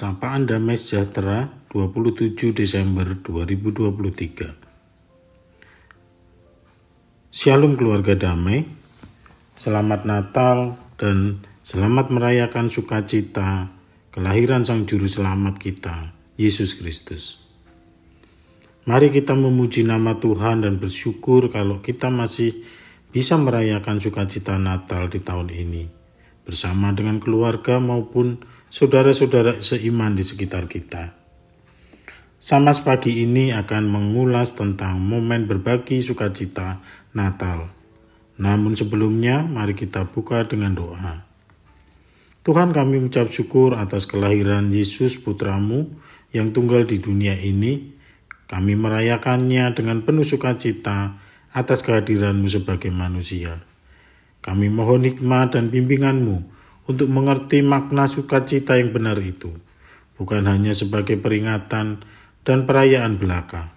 Sapaan Damai Sejahtera 27 Desember 2023 Shalom keluarga damai Selamat Natal dan selamat merayakan sukacita kelahiran Sang Juru Selamat kita, Yesus Kristus. Mari kita memuji nama Tuhan dan bersyukur kalau kita masih bisa merayakan sukacita Natal di tahun ini bersama dengan keluarga maupun saudara-saudara seiman di sekitar kita. Sama pagi ini akan mengulas tentang momen berbagi sukacita Natal. Namun sebelumnya, mari kita buka dengan doa. Tuhan kami mengucap syukur atas kelahiran Yesus putramu yang tunggal di dunia ini. Kami merayakannya dengan penuh sukacita atas kehadiranmu sebagai manusia. Kami mohon hikmat dan bimbinganmu untuk mengerti makna sukacita yang benar itu, bukan hanya sebagai peringatan dan perayaan belaka.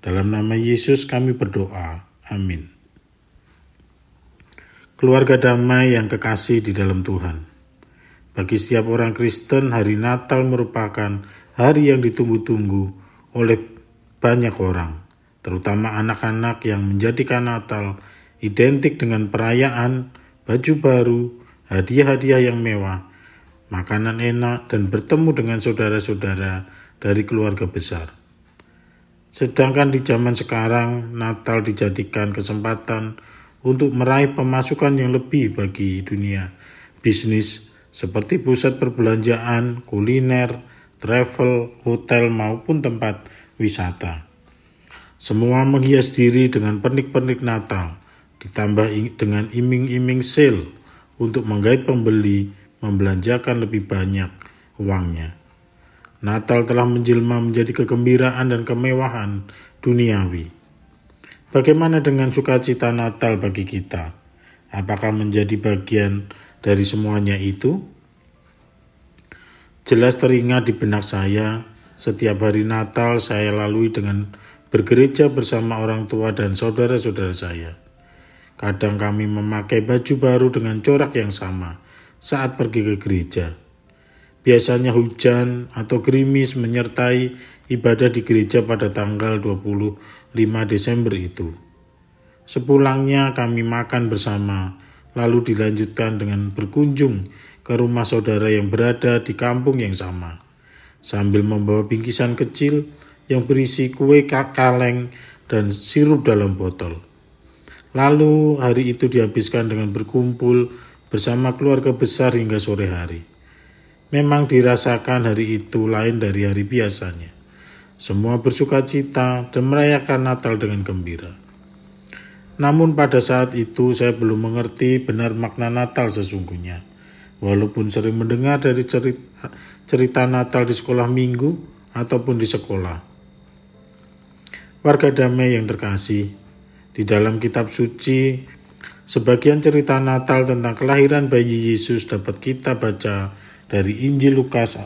Dalam nama Yesus kami berdoa. Amin. Keluarga damai yang kekasih di dalam Tuhan. Bagi setiap orang Kristen, hari Natal merupakan hari yang ditunggu-tunggu oleh banyak orang, terutama anak-anak yang menjadikan Natal identik dengan perayaan, baju baru, hadiah-hadiah yang mewah, makanan enak, dan bertemu dengan saudara-saudara dari keluarga besar. Sedangkan di zaman sekarang, Natal dijadikan kesempatan untuk meraih pemasukan yang lebih bagi dunia bisnis seperti pusat perbelanjaan, kuliner, travel, hotel, maupun tempat wisata. Semua menghias diri dengan pernik-pernik Natal, ditambah dengan iming-iming sale untuk menggait pembeli membelanjakan lebih banyak uangnya. Natal telah menjelma menjadi kegembiraan dan kemewahan duniawi. Bagaimana dengan sukacita Natal bagi kita? Apakah menjadi bagian dari semuanya itu? Jelas teringat di benak saya, setiap hari Natal saya lalui dengan bergereja bersama orang tua dan saudara-saudara saya. Kadang kami memakai baju baru dengan corak yang sama saat pergi ke gereja. Biasanya hujan atau gerimis menyertai ibadah di gereja pada tanggal 25 Desember itu. Sepulangnya kami makan bersama, lalu dilanjutkan dengan berkunjung ke rumah saudara yang berada di kampung yang sama, sambil membawa bingkisan kecil yang berisi kue kaleng dan sirup dalam botol. Lalu hari itu dihabiskan dengan berkumpul bersama keluarga besar hingga sore hari. Memang dirasakan hari itu lain dari hari biasanya. Semua bersuka cita dan merayakan Natal dengan gembira. Namun pada saat itu saya belum mengerti benar makna Natal sesungguhnya. Walaupun sering mendengar dari cerita, cerita Natal di sekolah minggu ataupun di sekolah. Warga damai yang terkasih, di dalam kitab suci, sebagian cerita Natal tentang kelahiran bayi Yesus dapat kita baca dari Injil Lukas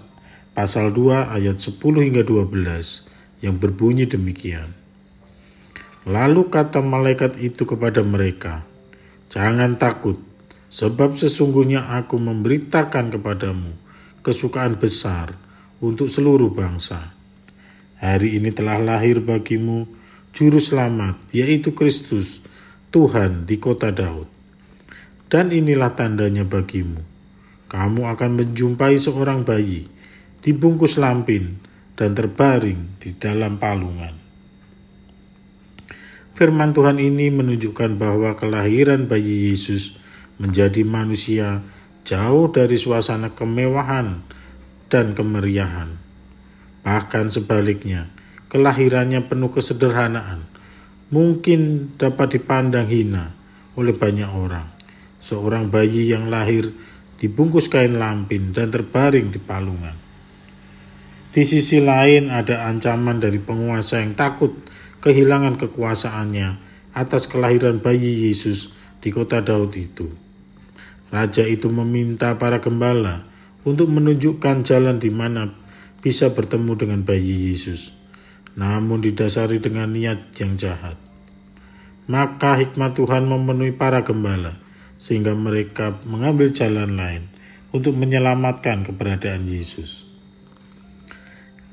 pasal 2 ayat 10 hingga 12 yang berbunyi demikian. Lalu kata malaikat itu kepada mereka, Jangan takut, sebab sesungguhnya aku memberitakan kepadamu kesukaan besar untuk seluruh bangsa. Hari ini telah lahir bagimu Juru Selamat, yaitu Kristus, Tuhan di kota Daud. Dan inilah tandanya bagimu. Kamu akan menjumpai seorang bayi, dibungkus lampin, dan terbaring di dalam palungan. Firman Tuhan ini menunjukkan bahwa kelahiran bayi Yesus menjadi manusia jauh dari suasana kemewahan dan kemeriahan. Bahkan sebaliknya, kelahirannya penuh kesederhanaan, mungkin dapat dipandang hina oleh banyak orang. Seorang bayi yang lahir dibungkus kain lampin dan terbaring di palungan. Di sisi lain ada ancaman dari penguasa yang takut kehilangan kekuasaannya atas kelahiran bayi Yesus di kota Daud itu. Raja itu meminta para gembala untuk menunjukkan jalan di mana bisa bertemu dengan bayi Yesus namun didasari dengan niat yang jahat. Maka hikmat Tuhan memenuhi para gembala, sehingga mereka mengambil jalan lain untuk menyelamatkan keberadaan Yesus.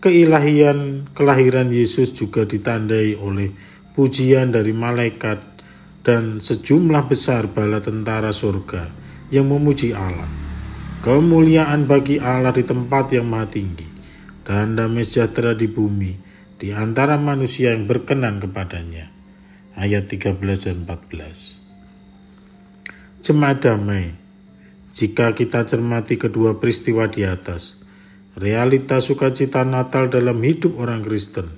Keilahian kelahiran Yesus juga ditandai oleh pujian dari malaikat dan sejumlah besar bala tentara surga yang memuji Allah. Kemuliaan bagi Allah di tempat yang maha tinggi dan damai sejahtera di bumi di antara manusia yang berkenan kepadanya. Ayat 13 dan 14. Jemaat damai, jika kita cermati kedua peristiwa di atas, realitas sukacita Natal dalam hidup orang Kristen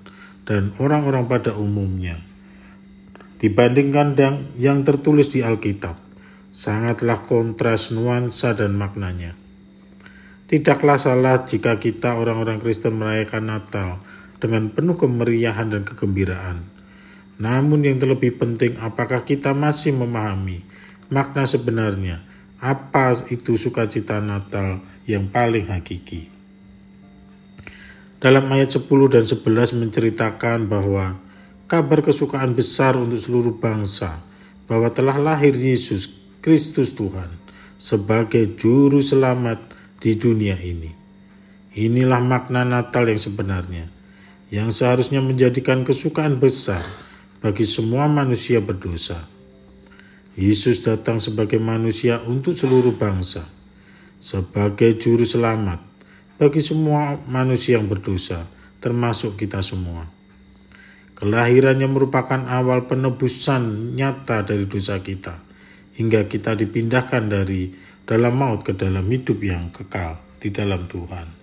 dan orang-orang pada umumnya dibandingkan yang, yang tertulis di Alkitab, sangatlah kontras nuansa dan maknanya. Tidaklah salah jika kita orang-orang Kristen merayakan Natal dengan penuh kemeriahan dan kegembiraan. Namun yang terlebih penting apakah kita masih memahami makna sebenarnya apa itu sukacita Natal yang paling hakiki. Dalam ayat 10 dan 11 menceritakan bahwa kabar kesukaan besar untuk seluruh bangsa bahwa telah lahir Yesus Kristus Tuhan sebagai juru selamat di dunia ini. Inilah makna Natal yang sebenarnya, yang seharusnya menjadikan kesukaan besar bagi semua manusia berdosa. Yesus datang sebagai manusia untuk seluruh bangsa, sebagai juru selamat bagi semua manusia yang berdosa, termasuk kita semua. Kelahirannya merupakan awal penebusan nyata dari dosa kita, hingga kita dipindahkan dari dalam maut ke dalam hidup yang kekal di dalam Tuhan.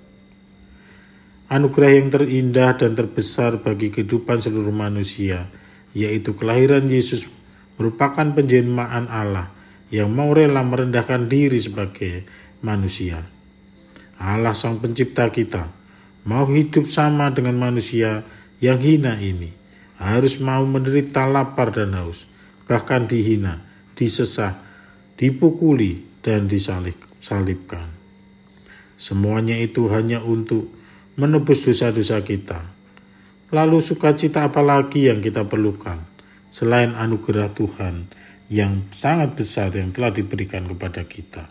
Anugerah yang terindah dan terbesar bagi kehidupan seluruh manusia, yaitu kelahiran Yesus, merupakan penjelmaan Allah yang mau rela merendahkan diri sebagai manusia Allah Sang Pencipta kita, mau hidup sama dengan manusia yang hina ini, harus mau menderita lapar dan haus, bahkan dihina, disesah, dipukuli, dan disalibkan. Semuanya itu hanya untuk menebus dosa-dosa kita. Lalu sukacita apa lagi yang kita perlukan selain anugerah Tuhan yang sangat besar yang telah diberikan kepada kita?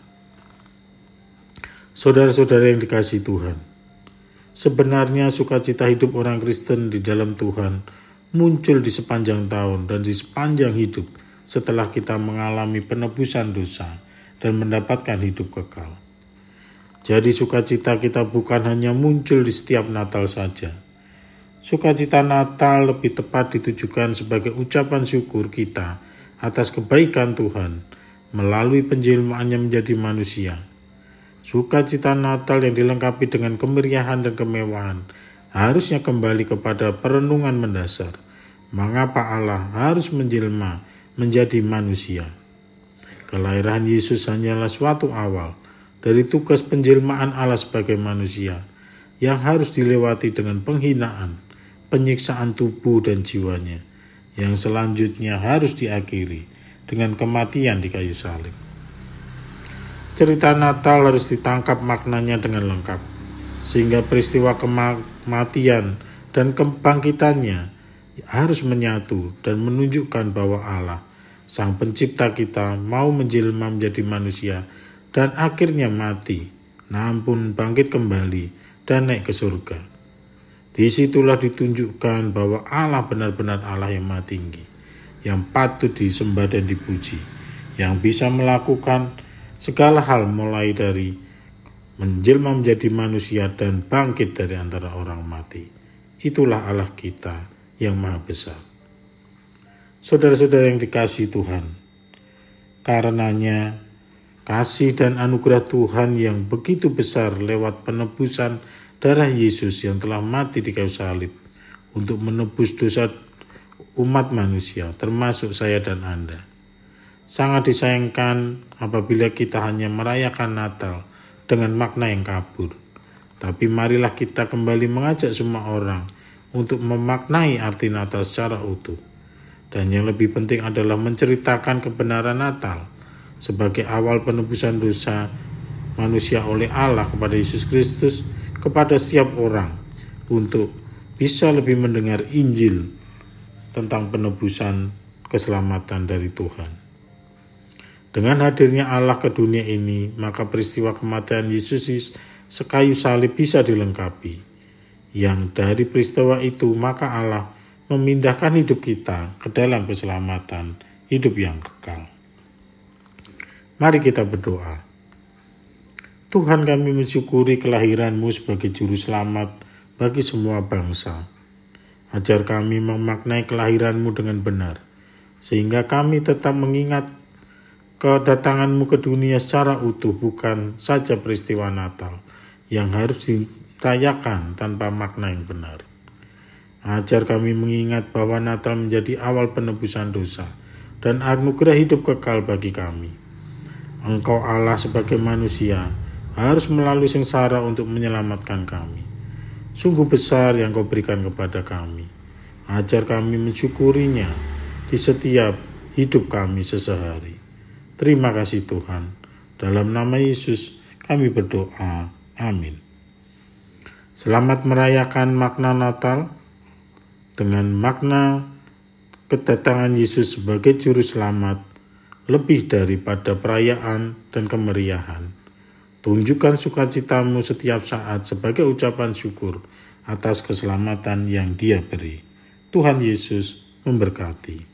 Saudara-saudara yang dikasih Tuhan, sebenarnya sukacita hidup orang Kristen di dalam Tuhan muncul di sepanjang tahun dan di sepanjang hidup setelah kita mengalami penebusan dosa dan mendapatkan hidup kekal. Jadi sukacita kita bukan hanya muncul di setiap Natal saja. Sukacita Natal lebih tepat ditujukan sebagai ucapan syukur kita atas kebaikan Tuhan melalui penjelmaannya menjadi manusia – Sukacita Natal yang dilengkapi dengan kemeriahan dan kemewahan harusnya kembali kepada perenungan mendasar. Mengapa Allah harus menjelma menjadi manusia? Kelahiran Yesus hanyalah suatu awal dari tugas penjelmaan Allah sebagai manusia yang harus dilewati dengan penghinaan, penyiksaan tubuh dan jiwanya, yang selanjutnya harus diakhiri dengan kematian di kayu salib. Cerita Natal harus ditangkap maknanya dengan lengkap, sehingga peristiwa kematian dan kebangkitannya harus menyatu dan menunjukkan bahwa Allah, Sang Pencipta kita, mau menjelma menjadi manusia dan akhirnya mati, namun bangkit kembali dan naik ke surga. Di situlah ditunjukkan bahwa Allah benar-benar Allah yang maha tinggi, yang patut disembah dan dipuji, yang bisa melakukan segala hal mulai dari menjelma menjadi manusia dan bangkit dari antara orang mati. Itulah Allah kita yang maha besar. Saudara-saudara yang dikasih Tuhan, karenanya kasih dan anugerah Tuhan yang begitu besar lewat penebusan darah Yesus yang telah mati di kayu salib untuk menebus dosa umat manusia, termasuk saya dan Anda Sangat disayangkan apabila kita hanya merayakan Natal dengan makna yang kabur. Tapi marilah kita kembali mengajak semua orang untuk memaknai arti Natal secara utuh. Dan yang lebih penting adalah menceritakan kebenaran Natal sebagai awal penebusan dosa manusia oleh Allah kepada Yesus Kristus kepada setiap orang untuk bisa lebih mendengar Injil tentang penebusan keselamatan dari Tuhan. Dengan hadirnya Allah ke dunia ini, maka peristiwa kematian Yesus sekayu salib bisa dilengkapi. yang dari peristiwa itu maka Allah memindahkan hidup kita ke dalam keselamatan hidup yang kekal. Mari kita berdoa. Tuhan kami mensyukuri kelahiranmu sebagai juru selamat bagi semua bangsa. Ajar kami memaknai kelahiranmu dengan benar, sehingga kami tetap mengingat kedatanganmu ke dunia secara utuh bukan saja peristiwa Natal yang harus dirayakan tanpa makna yang benar. Ajar kami mengingat bahwa Natal menjadi awal penebusan dosa dan anugerah hidup kekal bagi kami. Engkau Allah sebagai manusia harus melalui sengsara untuk menyelamatkan kami. Sungguh besar yang kau berikan kepada kami. Ajar kami mensyukurinya di setiap hidup kami sesehari. Terima kasih Tuhan. Dalam nama Yesus kami berdoa. Amin. Selamat merayakan makna Natal dengan makna kedatangan Yesus sebagai juru selamat lebih daripada perayaan dan kemeriahan. Tunjukkan sukacitamu setiap saat sebagai ucapan syukur atas keselamatan yang dia beri. Tuhan Yesus memberkati.